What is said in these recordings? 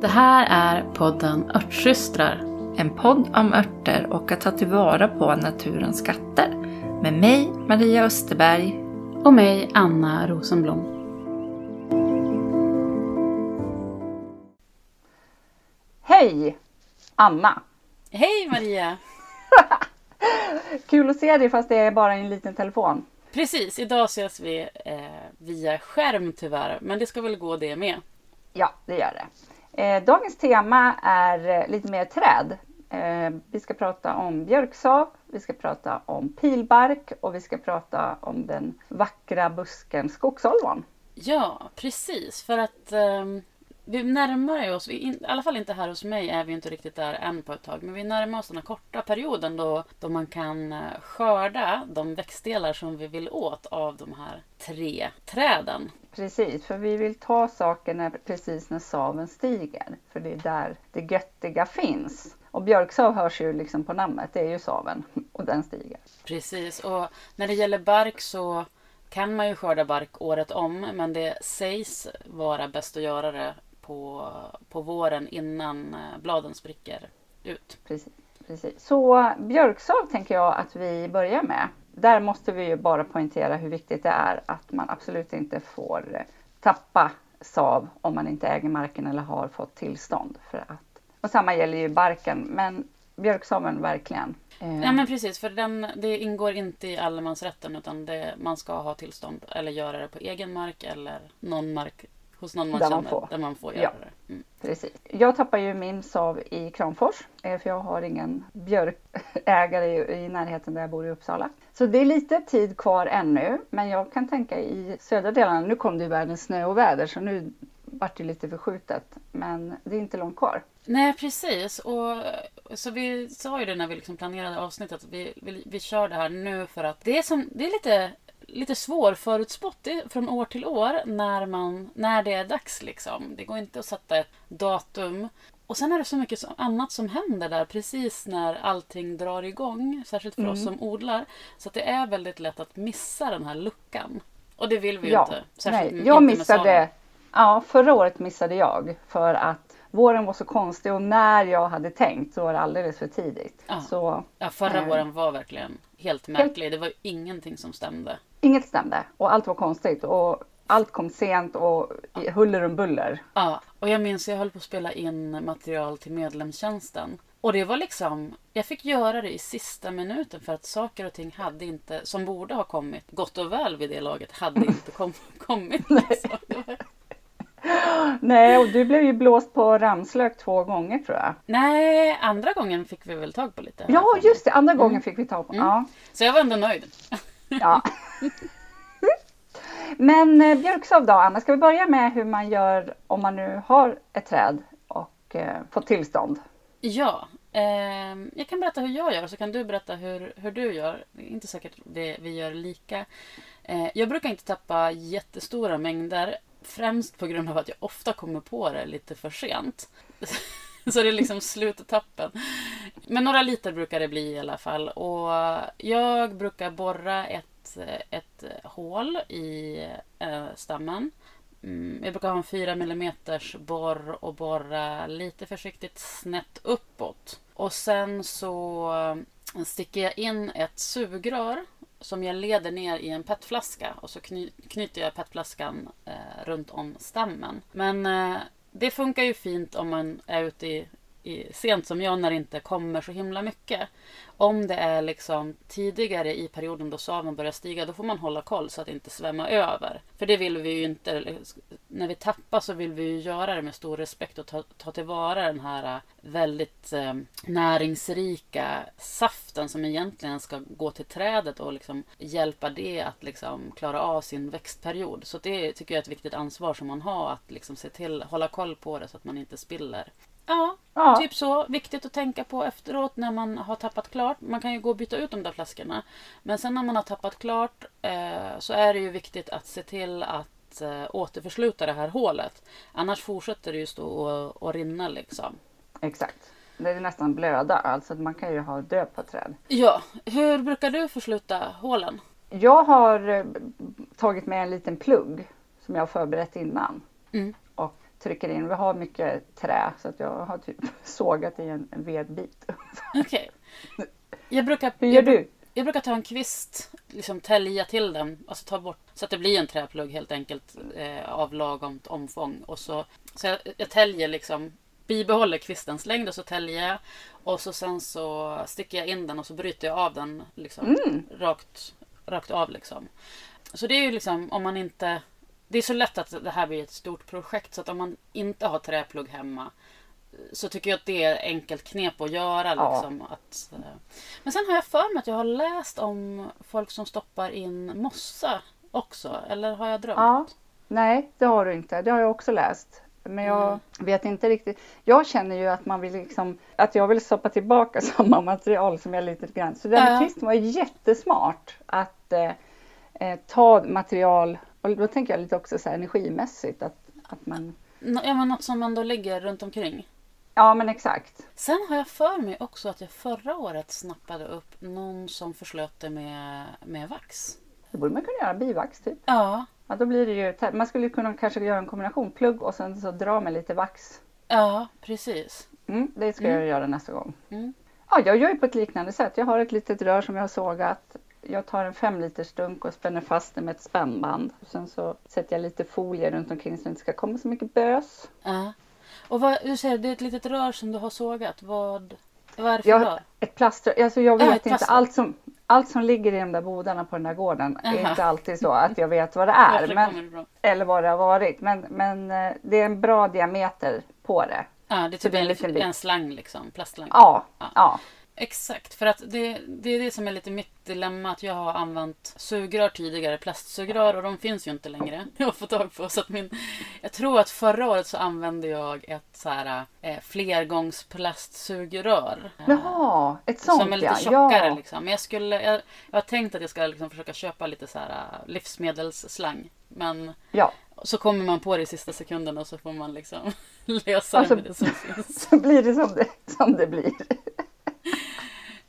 Det här är podden Örtsystrar. En podd om örter och att ta tillvara på naturens skatter. Med mig, Maria Österberg. Och mig, Anna Rosenblom. Hej! Anna! Hej Maria! Kul att se dig fast det är bara en liten telefon. Precis, idag ses vi eh, via skärm tyvärr. Men det ska väl gå det med. Ja, det gör det. Eh, dagens tema är eh, lite mer träd. Eh, vi ska prata om björksav, vi ska prata om pilbark och vi ska prata om den vackra busken skogsolvon. Ja, precis. För att ehm, vi närmar oss, vi, in, i alla fall inte här hos mig är vi inte riktigt där än på ett tag, men vi närmar oss den här korta perioden då, då man kan eh, skörda de växtdelar som vi vill åt av de här tre träden. Precis, för vi vill ta saker när, precis när saven stiger. För det är där det göttiga finns. Och björksav hörs ju liksom på namnet, det är ju saven och den stiger. Precis, och när det gäller bark så kan man ju skörda bark året om, men det sägs vara bäst att göra det på, på våren innan eh, bladen spricker ut. Precis, precis. Så björksav tänker jag att vi börjar med. Där måste vi ju bara poängtera hur viktigt det är att man absolut inte får eh, tappa sav om man inte äger marken eller har fått tillstånd. För att, och samma gäller ju barken, men björksaven verkligen. Eh. Ja men precis, för den, det ingår inte i allemansrätten utan det, man ska ha tillstånd eller göra det på egen mark eller någon mark hos någon man där känner man får. där man får göra Ja. det. Mm. Precis. Jag tappar ju min sav i Kramfors eh, för jag har ingen björkägare i, närheten där jag bor i Uppsala. Så det är lite tid kvar ännu, men jag kan tänka i södra delarna, nu kom det ju världens snö och väder så nu vart det lite förskjutet. Men det är inte långt kvar. Nej precis, och så vi sa ju det när vi liksom planerade avsnittet att vi, vi, vi kör det här nu för att det är, som, det är lite lite svårförutspått från år till år när, man, när det är dags. Liksom. Det går inte att sätta ett datum. Och sen är det så mycket annat som händer där precis när allting drar igång. Särskilt för oss som odlar. Så att det är väldigt lätt att missa den här luckan. Och det vill vi ju Ja, inte. Särskilt nej, inte jag med missade, ja förra året missade jag för att våren var så konstig och när jag hade tänkt så var det alldeles för tidigt. Ja. Så Ja, förra Eh. våren var verkligen helt märklig. Det var ju ingenting som stämde. Inget stämde och allt var konstigt och allt kom sent och huller om buller. Ja, och jag minns jag höll på att spela in material till medlemstjänsten. Och det var liksom, jag fick göra det i sista minuten för att saker och ting hade inte, som borde ha kommit, gott och väl vid det laget, hade inte kom, kommit. Liksom. Nej, och du blev ju blåst på ramslök två gånger tror jag. Nej, andra gången fick vi väl tag på lite. Ja, just det. Andra gången fick vi ta på. Ja. Så jag var ändå nöjd ja. Men eh, björksav då, Anna, ska vi börja med hur man gör om man nu har ett träd och eh, fått tillstånd? Ja, eh, jag kan berätta hur jag gör så kan du berätta hur, hur du gör. Det är inte säkert det vi gör lika. Eh, jag brukar inte tappa jättestora mängder. Främst på grund av att jag ofta kommer på det lite för sent. Så det är liksom slutetappen. Men några liter brukar det bli i alla fall. Och jag brukar borra ett, ett hål i äh, stammen. Mm, jag brukar ha en 4 mm borr och borra lite försiktigt snett uppåt. Och sen så eh, sticker jag in ett sugrör som jag leder ner i en petflaska och så kny- knyter jag petflaskan eh, runt om stammen. Men eh, det funkar ju fint om man är ute i, sent som jag när det inte kommer så himla mycket. Om det är liksom tidigare i perioden då saven börjar stiga då får man hålla koll så att det inte svämmar över. För det vill vi ju inte. När vi tappar så vill vi ju göra det med stor respekt och ta, ta tillvara den här äh, väldigt eh, näringsrika saften som egentligen ska gå till trädet och liksom hjälpa det att liksom klara av sin växtperiod. Så det tycker jag är ett viktigt ansvar som man har att liksom se till, hålla koll på det så att man inte spiller. Ja, Ja. typ så. Viktigt att tänka på efteråt när man har tappat klart. Man kan ju gå och byta ut de där flaskorna. Men sen när man har tappat klart eh, så är det ju viktigt att se till att eh, återförsluta det här hålet. Annars fortsätter det ju stå och, och rinna liksom. Exakt. Det är nästan blöda, alltså man kan ju ha död på träd. Ja, hur brukar du försluta hålen? Jag har eh, tagit med en liten plugg som jag har förberett innan. Mm. Trycker in. Vi har mycket trä så att jag har typ sågat i en, vedbit. Okej. Jag brukar... Hur gör jag, du? Jag brukar ta en kvist, liksom tälja till den, alltså ta bort så att det blir en träplugg helt enkelt eh, av lagom omfång. Och så, så jag, jag täljer liksom, bibehåller kvistens längd och så täljer jag. Och så sen så sticker jag in den och så bryter jag av den liksom Mm. rakt, rakt av liksom. Så det är ju liksom om man inte det är så lätt att det här blir ett stort projekt så att om man inte har träplugg hemma så tycker jag att det är ett enkelt knep att göra. Ja. Liksom, att, eh. Men sen har jag för mig att jag har läst om folk som stoppar in mossa också. Eller har jag drömt? Ja. Nej, det har du inte. Det har jag också läst. Men jag Mm. vet inte riktigt. Jag känner ju att man vill liksom, att jag vill stoppa tillbaka samma material som jag lite grann. Så den Ja. kvisten var jättesmart att eh, eh, ta material, och då tänker jag lite också så här energimässigt att, att man, Ja, men något som ändå ligger runt omkring. ja men exakt. Sen har jag för mig också att jag förra året snappade upp någon som förslöt det med, med vax. Det borde man kunna göra, bivax typ. Ja, Ja, då blir det ju, man skulle kunna kanske göra en kombination, plugg och sen så dra med lite vax. ja precis. Mm, det ska Mm. jag göra nästa gång. Mm. Ja, jag gör ju på ett liknande sätt. Jag har ett litet rör som jag har sågat. Jag tar en fem liters dunk och spänner fast det med ett spännband. Sen så sätter jag lite folie runt omkring så det inte ska komma så mycket bös. Ja. Och vad, du säger det är ett litet rör som du har sågat. Vad, vad är det för Jag- rör? Ett plaströr, alltså jag Ja, vet ett inte, plaster. allt som, allt som ligger i de där bodarna på den där gården är Aha. inte alltid så att jag vet vad det är. Men, eller vad det har varit. Men, men eh, det är en bra diameter på det. Ja, det är typ det är en, en liten en slang liksom. Plastslang. Ja, Ja. ja. Exakt, för att det, det är det som är lite mitt dilemma. Att jag har använt sugrör tidigare, plastsugrör, och de finns ju inte längre. Jag har fått tag på. Så att min, jag tror att förra året så använde jag ett så här, eh, flergångsplastsugrör. Eh, Jaha, ett sånt som är lite tjockare ja. liksom. Men jag, skulle, jag, jag har tänkt att jag ska liksom försöka köpa lite så här eh, livsmedelsslang. Men Ja, så kommer man på det i sista sekunden och så får man liksom lösa Alltså- det med det som finns. så blir det som det, som det blir.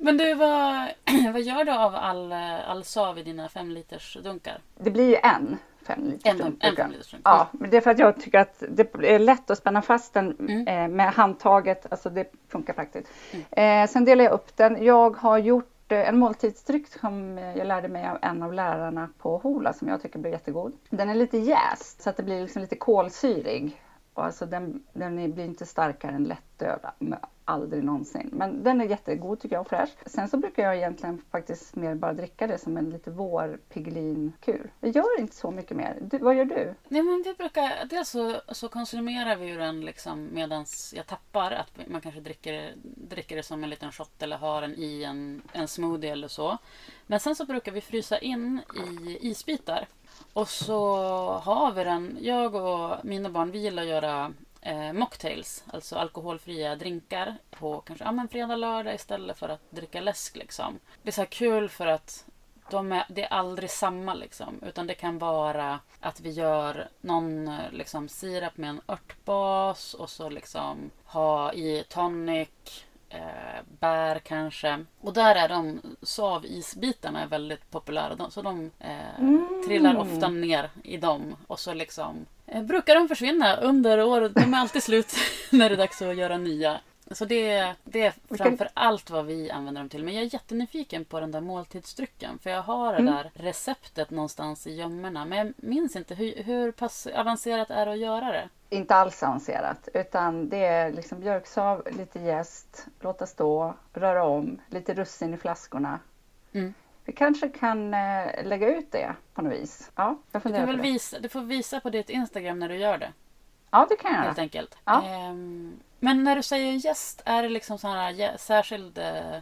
Men du, vad, vad gör du av all, all sav i dina fem liters dunkar? Det blir ju en fem liters En, dunk, en brukar- fem liters dunk? Ja, men det är för att jag tycker att det är lätt att spänna fast den Mm. eh, med handtaget. Alltså det funkar faktiskt. Eh, sen delar jag upp den. Jag har gjort eh, en måltidsdryck som jag lärde mig av en av lärarna på Hola som jag tycker blir jättegod. Den är lite jäst så att det blir liksom lite kolsyrig. Alltså den, den blir inte starkare än lättöl. Aldrig någonsin. Men den är jättegod tycker jag och fräsch. Sen så brukar jag egentligen faktiskt mer bara dricka det som en lite vår. Jag gör inte så mycket mer. Du, vad gör du? Nej, men vi brukar, dels så, så konsumerar vi ju den liksom medans jag tappar. Att man kanske dricker, dricker det som en liten shot eller har den i en, en smoothie eller så. Men sen så brukar vi frysa in i isbitar. Och så har vi den, jag och mina barn, vi gillar att göra eh, mocktails, alltså alkoholfria drinkar på kanske ja, men fredag, lördag istället för att dricka läsk. Liksom. Det är så kul för att de är, det är aldrig samma liksom. Utan det kan vara att vi gör någon liksom, sirap med en örtbas och så liksom ha i tonic, eh, bär kanske. Och där är de savisbitarna är väldigt populära. De, så de eh, Mm. trillar ofta ner i dem. Och så liksom brukar de försvinna under året. De är alltid slut när det är dags att göra nya. Så det, det är framför allt vad vi använder dem till. Men jag är jättenyfiken på den där måltidsdrycken. För jag har det Mm. där receptet någonstans i gömmorna. Men jag minns inte hur, hur pass avancerat är det att göra det. Inte alls avancerat utan det är liksom björksav, lite jäst, låta stå, röra om, lite russin i flaskorna. Mm. Vi kanske kan eh, lägga ut det på något vis. Ja, jag Du, kan väl det. visa, du får visa på ditt Instagram när du gör det. Ja, det kan jag Helt enkelt. Ja. Ehm, men när du säger gäst, är det liksom sån här särskild eh,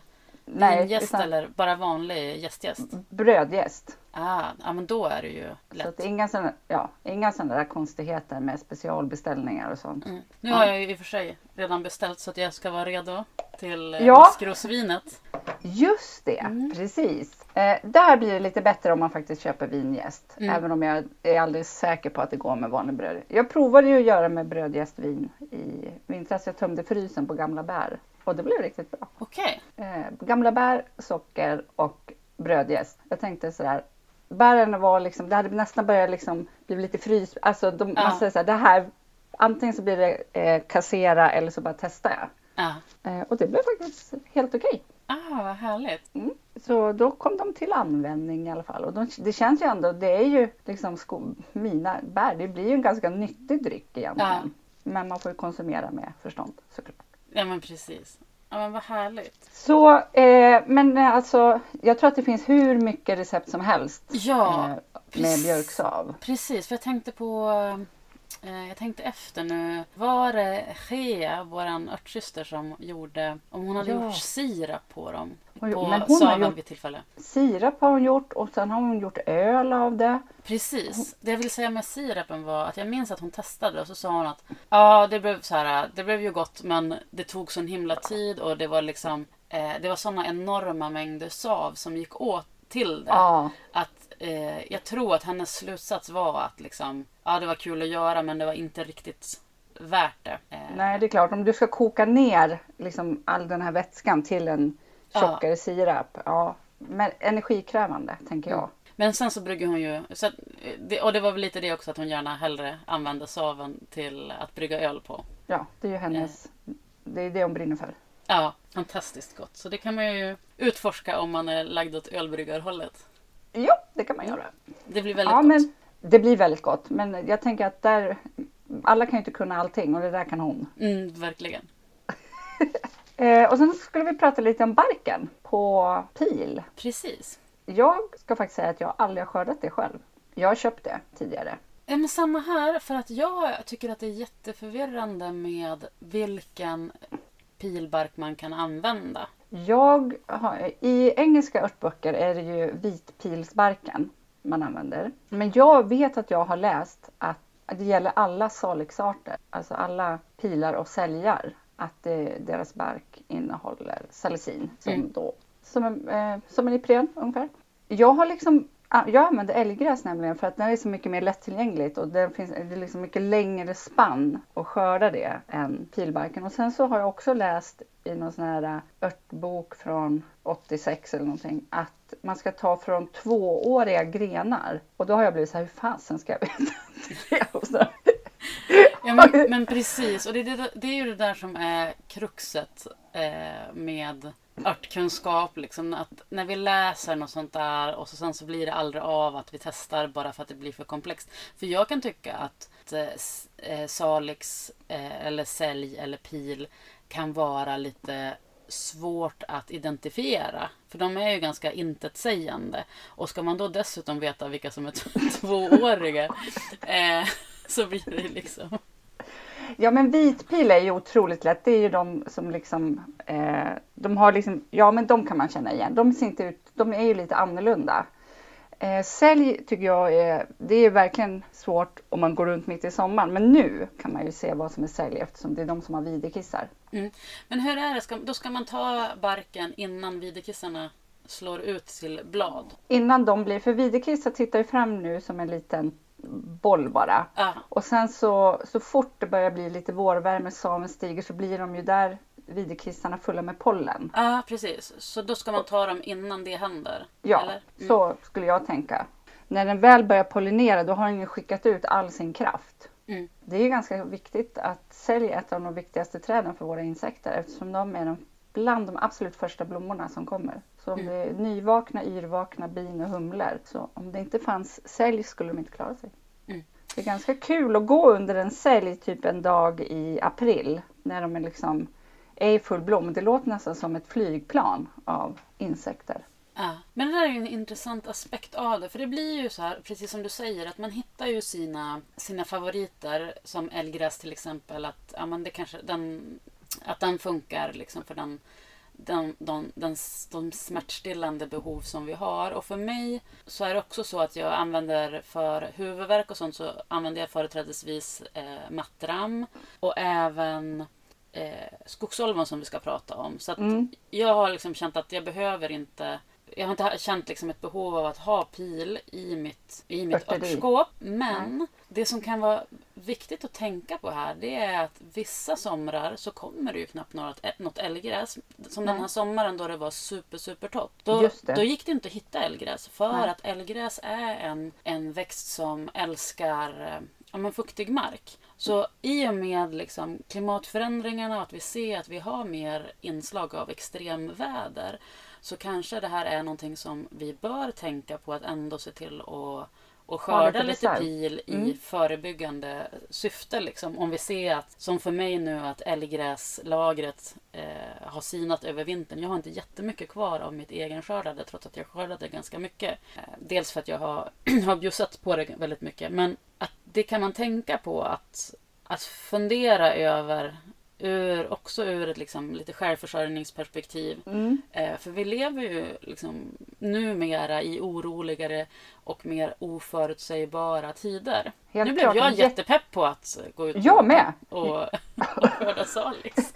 Nej, gäst utan eller bara vanlig gästgäst? brödjäst. Ah, ja, men då är det ju Så lätt. att inga sådana, ja, inga sådana där konstigheter med specialbeställningar och sånt. Mm. Nu har jag ju i och för sig redan beställt så att jag ska vara redo till eh, Ja. mikrosvinet. Just det, Mm. precis. Eh, där blir det lite bättre om man faktiskt köper vinjäst. Mm. Även om jag är alldeles säker på att det går med vanlig bröd. Jag provade ju att göra med brödjästvin i vintras. Jag tömde frysen på gamla bär. Och det blev riktigt bra. Okej. Eh, gamla bär, socker och brödjäst. Jag tänkte sådär. Bären var liksom, det hade nästan börjat liksom bli lite frys. Alltså de, Ja. man säger så här, det här antingen så blir det eh, kassera eller så bara testar jag. Ja. Eh, och det blev faktiskt helt okej. Ah, vad härligt. Mm. Så då kom de till användning i alla fall. Och de, det känns ju ändå, det är ju liksom sko, mina bär, det blir ju en ganska nyttig dryck egentligen. Men man får ju konsumera med förstånd såklart. Ja, men precis. Ja, men vad härligt. Så, eh, men eh, alltså, jag tror att det finns hur mycket recept som helst Ja, eh, med björksav. Precis, för jag tänkte på... Eh, jag tänkte efter nu. Var det Gea, våran örtsyster, som gjorde... Om hon hade Ja. gjort sirap på dem. Hon På men hon har saven gjort- vid tillfälle. Sirap har hon gjort och sen har hon gjort öl av det. Precis. Det jag vill säga med sirapen var att jag minns att hon testade och så sa hon att ja, det blev så här, det blev ju gott men det tog sån himla tid och det var liksom eh, det var såna enorma mängder sav som gick åt till det. Ja, Att eh, jag tror att hennes slutsats var att liksom ja, det var kul att göra men det var inte riktigt värt det. Eh, nej det är klart om du ska koka ner liksom all den här vätskan till en Ja. tjockare sirap. Ja, men energikrävande tänker jag. Men sen så brygger hon ju, så att, eh, och det var väl lite det också att hon gärna hellre använde saven till att brygga öl på. Ja, det är ju hennes, det är det hon brinner för. Ja, fantastiskt gott. Så det kan man ju utforska om man är lagd åt ölbryggarhållet. Ja, det kan man göra. Det blir väldigt Ja, gott. men det blir väldigt gott. Men jag tänker att där, alla kan ju inte kunna allting och det där kan hon. Mm, verkligen. Eh, och sen skulle vi prata lite om barken på pil. Precis. Jag ska faktiskt säga att jag aldrig har skördat det själv. Jag har köpt det tidigare. Men samma här, för att jag tycker att det är jätteförvirrande med vilken pilbark man kan använda. Jag har, I engelska örtböcker är det ju vitpilsbarken man använder. Men jag vet att jag har läst att det gäller alla salixarter, alltså alla pilar och säljar, att det, deras bark innehåller salicin som Mm. då som en, eh, som en Ipren ungefär. Jag har liksom Ah, jag använder älggräs nämligen för att den är så mycket mer lättillgängligt och det finns det är liksom mycket längre spann att skörda det än pilbarken. Och sen så har jag också läst i någon sån här äh, örtbok från 86 eller någonting att man ska ta från tvååriga grenar. Och då har jag blivit så här, hur fasen ska jag veta det? Och så- Ja, men, men precis, och det, det, det är ju det där som är kruxet eh, med örtkunskap. Liksom, att när vi läser något sånt där och så sen så blir det aldrig av att vi testar bara för att det blir för komplext. För jag kan tycka att eh, eh Salix eh, eller sälj eller pil kan vara lite svårt att identifiera. För de är ju ganska intetsägande. Och ska man då dessutom veta vilka som är tvååriga eh, så blir det liksom... Ja men vitpil är ju otroligt lätt. Det är ju de som liksom, eh, de har liksom, ja men de kan man känna igen. De ser inte ut, de är ju lite annorlunda. Eh, sälj tycker jag är, det är verkligen svårt om man går runt mitt i sommaren. Men nu kan man ju se vad som är sälj eftersom det är de som har videkissar. Mm. Men hur är det? Ska, då ska man ta barken innan videkissarna slår ut till blad? Innan de blir, för videkissar tittar ju fram nu som en liten boll bara. Ja, Och sen så, så fort det börjar bli lite vårvärme, saven stiger så blir de ju där videkissarna fulla med pollen. ja, precis. Så då ska man ta dem innan det händer? Ja? Mm. så skulle jag tänka. När den väl börjar pollinera då har den ju skickat ut all sin kraft. Mm. Det är ganska viktigt att sälj är ett av de viktigaste träden för våra insekter eftersom de är de, bland de absolut första blommorna som kommer. Så om Mm. nyvakna, yrvakna bin och humlor. Så om det inte fanns sälj skulle de inte klara sig. Mm. Det är ganska kul att gå under en sälj typ en dag i april när de är liksom är i full blom. Det låter nästan som ett flygplan av insekter. Ja. Men det där är en intressant aspekt av det. För det blir ju så här, precis som du säger, att man hittar ju sina, sina favoriter. Som älggräs till exempel. Att, ja, men det kanske, den, att den funkar liksom för den, den, de, den, de smärtstillande behov som vi har. Och för mig så är det också så att jag använder för huvudvärk och sånt så använder jag företrädesvis eh, mattram. Och även eh, skogsolvon som vi ska prata om. Så att Mm. jag har liksom känt att jag behöver inte jag har inte känt liksom ett behov av att ha pil i mitt, i mitt örtskåp. Men det som kan vara viktigt att tänka på här det är att vissa somrar så kommer det ju knappt något, något älggräs. Som den här sommaren då det var super super torrt. Då, då gick det inte att hitta älggräs. För Nej. att älggräs är en, en växt som älskar eh, ja, men fuktig mark. Så i och med liksom klimatförändringarna och att vi ser att vi har mer inslag av extremväder så kanske det här är någonting som vi bör tänka på att ändå se till att och skörda lite, lite pil i mm. förebyggande syfte. Liksom. Om vi ser att, som för mig nu, att älggräslagret eh, har sinat över vintern. Jag har inte jättemycket kvar av mitt egenskördade trots att jag skördade ganska mycket. Eh, dels för att jag har, har bjussat på det väldigt mycket. Men att det kan man tänka på att, att fundera över ur, också ur ett liksom, lite självförsörjningsperspektiv. Mm. Eh, för vi lever ju liksom, numera i oroligare och mer oförutsägbara tider. Helt nu blev jag jättepepp på att gå ut jag med. och, och, och skörda salix.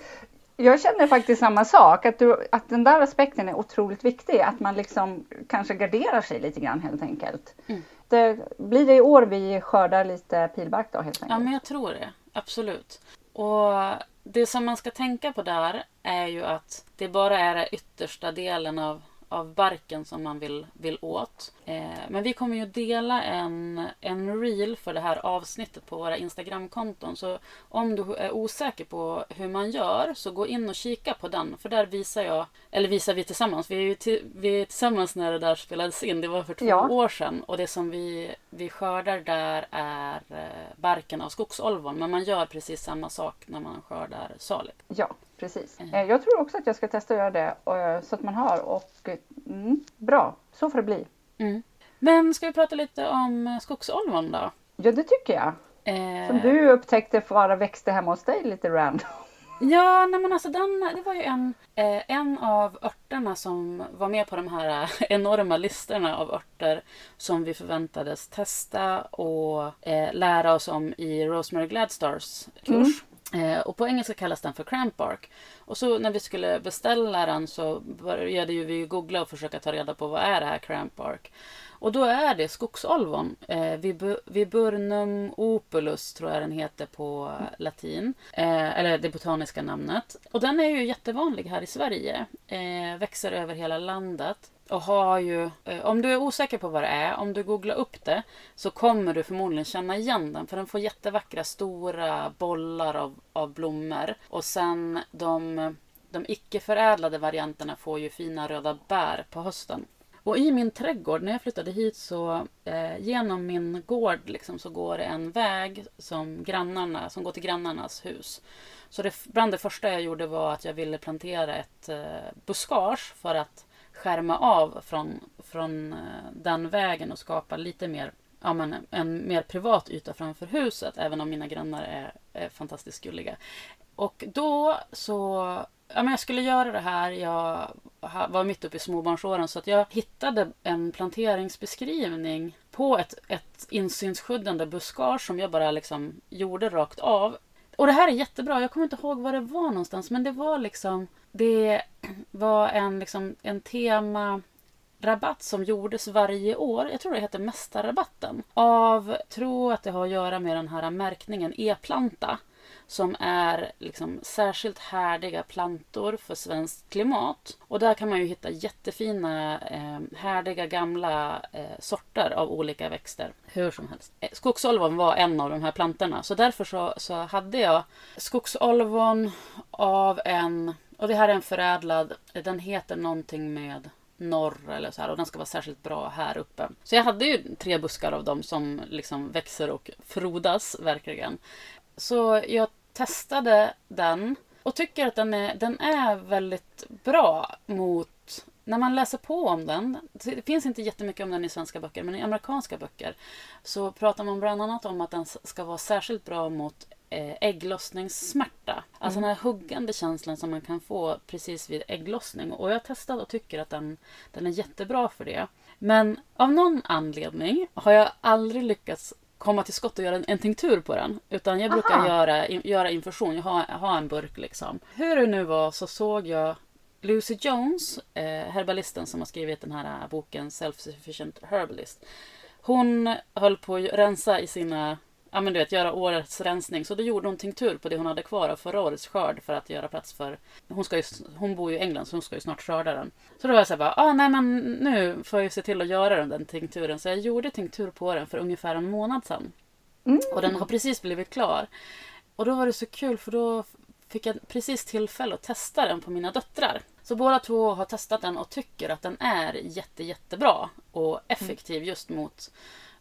Jag känner faktiskt samma sak, att, du, att den där aspekten är otroligt viktig. Att man liksom kanske garderar sig lite grann helt enkelt. Mm. Det, blir det i år vi skördar lite pilbark då helt enkelt? Ja, men jag tror det. Absolut. Och det som man ska tänka på där är ju att det bara är den yttersta delen av av barken som man vill, vill åt. Eh, men vi kommer ju dela en, en reel för det här avsnittet på våra Instagramkonton. Så om du är osäker på hur man gör så gå in och kika på den. För där visar jag, eller visar vi tillsammans. Vi är till, vi är tillsammans när det där spelades in. Det var för två ja. år sedan. Och det som vi, vi skördar där är eh, barken av skogsolvon. Men man gör precis samma sak när man skördar salik. Ja precis. Mm. Jag tror också att jag ska testa att göra det eh, så att man har och mm, bra, så får det bli. Mm. Men ska vi prata lite om skogsolvon då? Ja, det tycker jag. Eh... Som du upptäckte bara växte hemma hos dig lite random. Ja, nej men alltså den, det var ju en, eh, en av örterna som var med på de här enorma listorna av örter som vi förväntades testa och eh, lära oss om i Rosemary Gladstars kurs. Mm. Eh, och på engelska kallas den för cramp bark. Och så när vi skulle beställa den så började ju vi googla och försöka ta reda på vad är det här cramp bark. Och då är det skogsolvon. Eh, Viburnum opulus tror jag den heter på latin. Eh, eller det botaniska namnet. Och den är ju jättevanlig här i Sverige. Eh, växer över hela landet och har ju, eh, om du är osäker på vad det är, om du googlar upp det så kommer du förmodligen känna igen den för den får jättevackra stora bollar av, av blommor. Och sen de, de icke-förädlade varianterna får ju fina röda bär på hösten. Och i min trädgård, när jag flyttade hit så eh, genom min gård liksom, så går det en väg som, grannarna, som går till grannarnas hus. Så det, bland det första jag gjorde var att jag ville plantera ett eh, buskage för att skärma av från, från eh, den vägen och skapa lite mer ja, men en mer privat yta framför huset, även om mina grannar är, är fantastiskt gulliga. Och då så, ja men jag skulle göra det här, jag var mitt uppe i småbarnsåren, så att jag hittade en planteringsbeskrivning på ett, ett insynsskyddande buskage som jag bara liksom gjorde rakt av. Och det här är jättebra, jag kommer inte ihåg var det var någonstans, men det var liksom det var en, liksom, en tema rabatt som gjordes varje år. Jag tror det heter Mästarrabatten. Av, tror att det har att göra med den här märkningen E-planta. Som är liksom särskilt härdiga plantor för svenskt klimat. Och där kan man ju hitta jättefina eh, härdiga gamla eh, sorter av olika växter. Hur som helst. Eh, skogsolvon var en av de här plantorna. Så därför så, så hade jag skogsolvon av en och det här är en förädlad, den heter någonting med norr eller så här och den ska vara särskilt bra här uppe. Så jag hade ju tre buskar av dem som liksom växer och frodas verkligen. Så jag testade den och tycker att den är, den är väldigt bra mot när man läser på om den, det finns inte jättemycket om den i svenska böcker, men i amerikanska böcker så pratar man bland annat om att den ska vara särskilt bra mot ägglossningssmärta. Alltså mm. den här huggande känslan som man kan få precis vid ägglossning. Och jag har testat och tycker att den, den är jättebra för det. Men av någon anledning har jag aldrig lyckats komma till skott och göra en, en tinktur på den. Utan jag brukar Aha. göra, in, göra infusion. Jag har, har en burk liksom. Hur det nu var så såg jag Lucy Jones, eh, herbalisten som har skrivit den här boken Self-sufficient herbalist. Hon höll på att rensa i sina ja, men du vet, göra årets rensning. Så då gjorde hon tinktur på det hon hade kvar av förra årets skörd för att göra plats för... Hon, ska ju, hon bor ju i England så hon ska ju snart skörda den. Så då var jag så här bara, ah, nej men nu får jag ju se till att göra den, den tinkturen. Så jag gjorde tinktur på den för ungefär en månad sedan. Mm. Och den har precis blivit klar. Och då var det så kul för då fick jag precis tillfälle att testa den på mina döttrar. Så båda två har testat den och tycker att den är jätte, jättebra och effektiv just mot,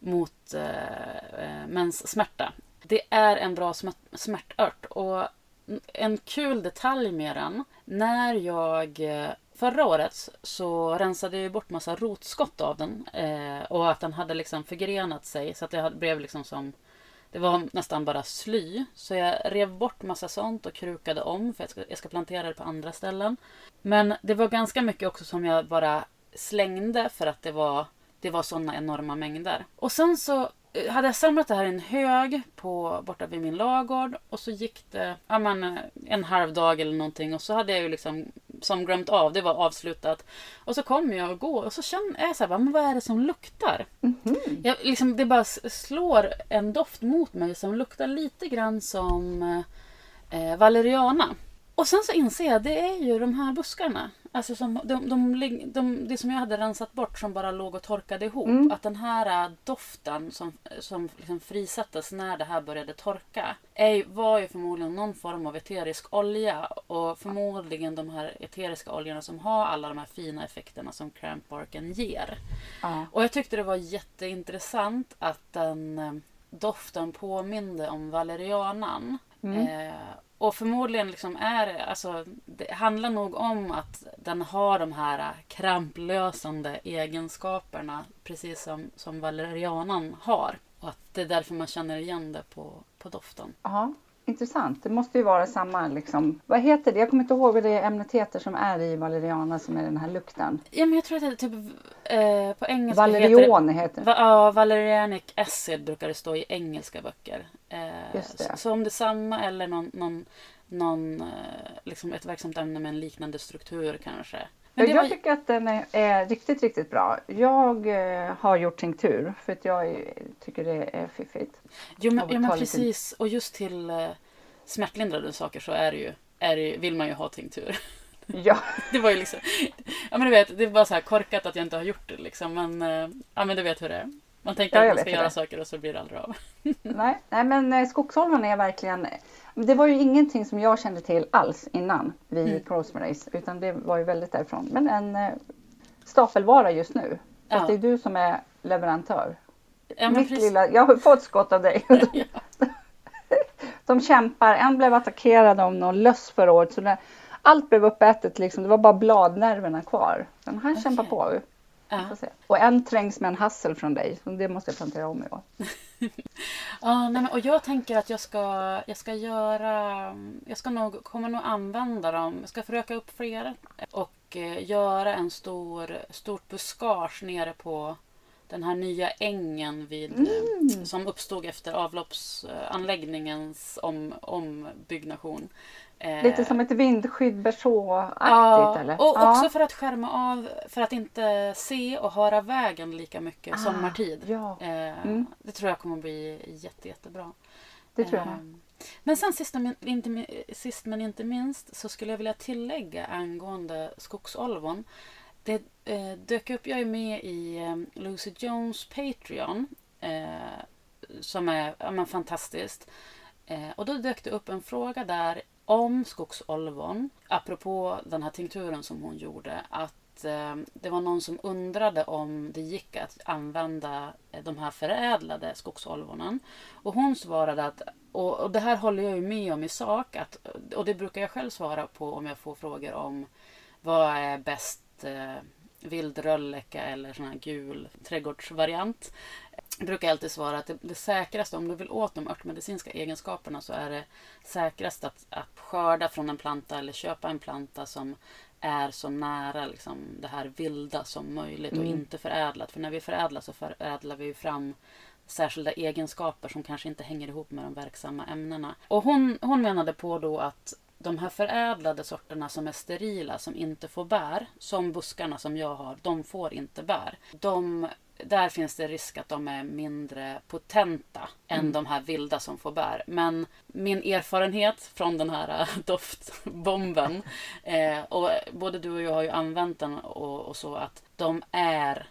mot eh, eh menssmärta. Det är en bra smärtört och en kul detalj med den. När jag eh, förra året så rensade jag bort massa rotskott av den eh, och att den hade liksom förgrenat sig så att det blev liksom som det var nästan bara sly. Så jag rev bort massa sånt och krukade om för jag ska, jag ska plantera det på andra ställen. Men det var ganska mycket också som jag bara slängde för att det var, det var såna enorma mängder. Och sen så eh, hade jag samlat det här i en hög på, borta vid min lagård och så gick det ja, men, eh, en halv dag eller någonting och så hade jag ju liksom som glömt av, det var avslutat. Och så kom jag och går och så känner jag så här, men vad är det som luktar? Jag, liksom, det bara slår en doft mot mig som luktar lite grann som eh, valeriana. Och sen så inser jag det är ju de här buskarna. Alltså som, de, de, lig- de, det som jag hade rensat bort som bara låg och torkade ihop. Mm. Att den här eh, doften som, som liksom frisattes när det här började torka är, var ju förmodligen någon form av eterisk olja. Och förmodligen de här eteriska oljorna som har alla de här fina effekterna som crampbarken ger. Ja. Och jag tyckte det var jätteintressant att den eh, doften påminde om valerianan. Eh, och förmodligen liksom är alltså, det handlar nog om att den har de här kramplösande egenskaperna precis som, som valerianan har. Och att det är därför man känner igen det på, på doften. Aha intressant. Det måste ju vara samma liksom. Vad heter det? Jag kommer inte ihåg vad det ämnet heter som är i valeriana som är den här lukten. Ja, men jag tror att det är typ eh, på engelska heter det... Valerion heter det. Va, ja, Valerianic acid brukar det stå i engelska böcker. Eh, Just det. Så, så om det är samma eller någon, någon, någon, eh, liksom ett verksamt ämne med en liknande struktur kanske. Men jag var, tycker att den är, är riktigt, riktigt bra. Jag eh, har gjort tinktur för att jag är, tycker det är fiffigt. jo, men, ja, men ta lite- precis. Och just till eh, smärtlindrande saker så är det ju, är det vill man ju ha tinktur. Ja, Det var ju liksom... Ja men du vet, det är bara så här korkat att jag inte har gjort det liksom. Men, eh, ja, men du vet hur det är. Man tänker Ja, att man ska göra det saker och så blir det aldrig av. nej, nej men eh, skogsolvan är verkligen det var ju ingenting som jag kände till alls innan vi Mm. gick utan det var ju väldigt därifrån. Men en eh, stapelvara just nu. Fast Ja. det är du som är leverantör. Ja, Mitt precis. lilla, jag har fått skott av dig. De kämpar. En blev attackerad av någon löss förra året. Så när allt blev uppätet, liksom, det var bara bladnerverna kvar. Men han Okej. kämpar på. Ja. Och en trängs med en hassel från dig. Så det måste jag plantera om i år. Ja, nej, men, och jag tänker att jag ska, jag ska göra... Jag ska nog, kommer nog använda dem. Jag ska försöka upp fler. Och eh, göra en stor, stort buskage nere på den här nya ängen vid, eh, som uppstod efter avloppsanläggningens om, ombyggnation. Eh, Lite som ett vindskydd berså-aktigt Ja, eller? och Ja. också för att skärma av, för att inte se och höra vägen lika mycket Ah, sommartid. ja. Eh, Mm. Det tror jag kommer bli jätte, jättebra. Det tror jag. Ehm, Men sen sist men, inte, sist men inte minst så skulle jag vilja tillägga angående skogsolvon. Det eh, dök upp, jag är med i eh, Lucy Jones Patreon. Eh, som är ja, men fantastiskt. Eh, och då dök det upp en fråga där om skogsolvon. Apropå den här tinkturen som hon gjorde. Att eh, det var någon som undrade om det gick att använda eh, de här förädlade skogsolvonen. Och hon svarade att, och, och det här håller jag ju med om i sak, att, och det brukar jag själv svara på om jag får frågor om vad är bäst eh, vild rölleka eller sån här gul trädgårdsvariant. Jag brukar alltid svara att det, det säkraste, om du vill åt de örtmedicinska egenskaperna så är det säkrast att, att skörda från en planta eller köpa en planta som är så nära liksom, det här vilda som möjligt och Mm. inte förädlat. För när vi förädlar så förädlar vi fram särskilda egenskaper som kanske inte hänger ihop med de verksamma ämnena. Och hon, hon menade på då att de här förädlade sorterna som är sterila, som inte får bär, som buskarna som jag har, de får inte bär. De, där finns det risk att de är mindre potenta än de här vilda som får bär. Men min erfarenhet från den här doftbomben, eh, och både du och jag har ju använt den och, och så, att de är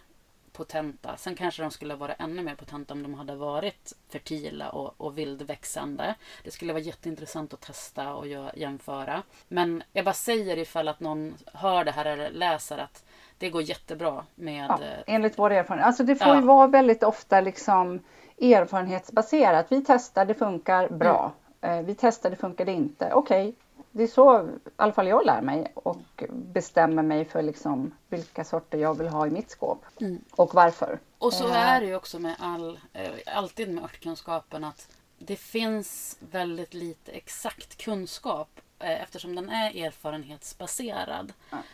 potenta. Sen kanske de skulle vara ännu mer potenta om de hade varit fertila och, och vildväxande. Det skulle vara jätteintressant att testa och jämföra. Men jag bara säger ifall att någon hör det här eller läser att det går jättebra med... Ja, eh, enligt vår erfarenhet. Alltså det får ja. ju vara väldigt ofta liksom erfarenhetsbaserat. Vi testar, det funkar bra. Mm. Vi testar, det funkar det inte. Okej, okay. Det är så i alla fall jag lär mig och bestämmer mig för liksom vilka sorter jag vill ha i mitt skåp mm. och varför. Och så eh. är det ju också med all, alltid med örtkunskapen att det finns väldigt lite exakt kunskap Eh, eftersom den är erfarenhetsbaserad.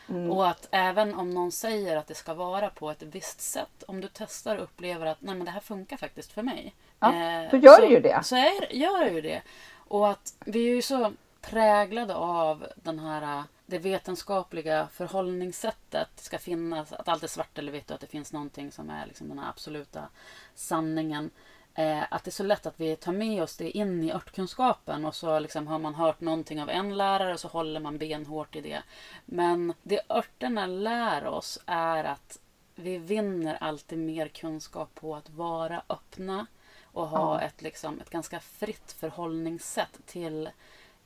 Mm. Och att även om någon säger att det ska vara på ett visst sätt, om du testar och upplever att Nej, men det här funkar faktiskt för mig. Ja, eh, då gör så, det ju det. Så är, gör det ju det. Och att vi är ju så präglade av den här det vetenskapliga förhållningssättet ska finnas, att allt är svart eller vitt och att det finns någonting som är liksom den absoluta sanningen. Eh, att det är så lätt att vi tar med oss det in i örtkunskapen och så liksom har man hört någonting av en lärare och så håller man benhårt i det. Men det örterna lär oss är att vi vinner alltid mer kunskap på att vara öppna och ha mm. ett, liksom, ett ganska fritt förhållningssätt till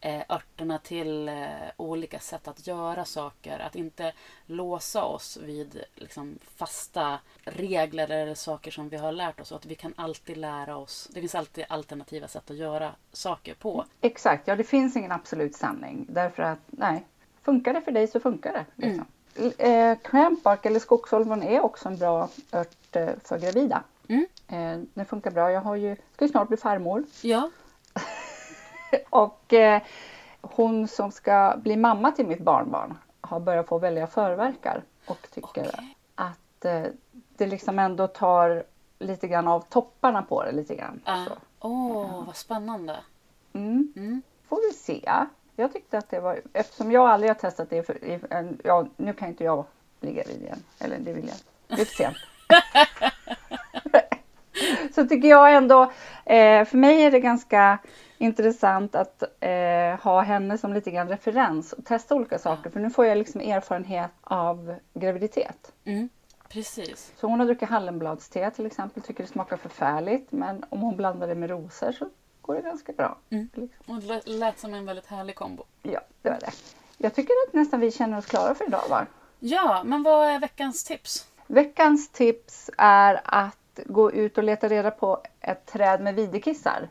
eh, örterna till eh, olika sätt att göra saker. Att inte låsa oss vid liksom, fasta regler eller saker som vi har lärt oss. Och att vi kan alltid lära oss. Det finns alltid alternativa sätt att göra saker på. Exakt, ja det finns ingen absolut sanning. Därför att nej, funkar det för dig så funkar det. Liksom. Mm. Eh, crampbark eller skogsholmon är också en bra ört eh, för gravida. Mm. Eh, den funkar bra. Jag har ju, ska ju snart bli farmor. Ja. och eh, hon som ska bli mamma till mitt barnbarn har börjat få väldiga förverkar och tycker okay. att eh, det liksom ändå tar lite grann av topparna på det lite grann. Åh, uh. oh, vad spännande! Mm. Mm. Får vi se. Jag tyckte att det var, eftersom jag aldrig har testat det, för, ja, nu kan inte jag bli gravid igen. Eller det vill jag Det är för sent. Så tycker jag ändå, eh, för mig är det ganska intressant att eh, ha henne som lite grann referens och testa olika saker. För nu får jag liksom erfarenhet av graviditet. Mm, precis. Så hon har druckit hallonbladste till exempel, tycker det smakar förfärligt. Men om hon blandar det med rosor så går det ganska bra. Mm. Liksom. Och det lät som en väldigt härlig kombo. Ja, det var det. Jag tycker att nästan vi känner oss klara för idag var. Ja, men vad är veckans tips? Veckans tips är att gå ut och leta reda på ett träd med videkissar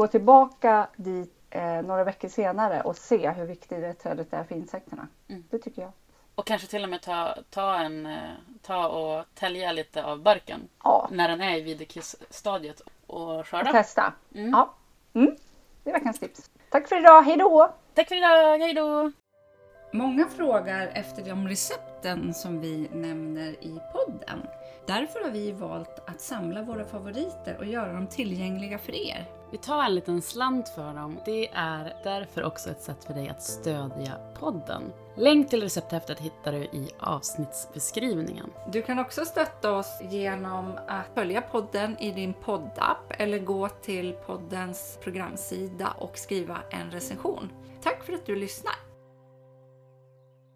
gå tillbaka dit eh, några veckor senare och se hur viktigt det trädet är för insekterna. Mm. Det tycker jag. Och kanske till och med ta, ta, en, eh, ta och tälja lite av barken ja. när den är i videkissstadiet och skörda. Och testa. Mm. Ja. Mm. Det är veckans tips. Tack för idag, hej då! Tack för idag, hej då! Många frågar efter de recepten som vi nämner i podden. Därför har vi valt att samla våra favoriter och göra dem tillgängliga för er. Vi tar en liten slant för dem. Det är därför också ett sätt för dig att stödja podden. Länk till recepthäftet hittar du i avsnittsbeskrivningen. Du kan också stötta oss genom att följa podden i din poddapp eller gå till poddens programsida och skriva en recension. Tack för att du lyssnar!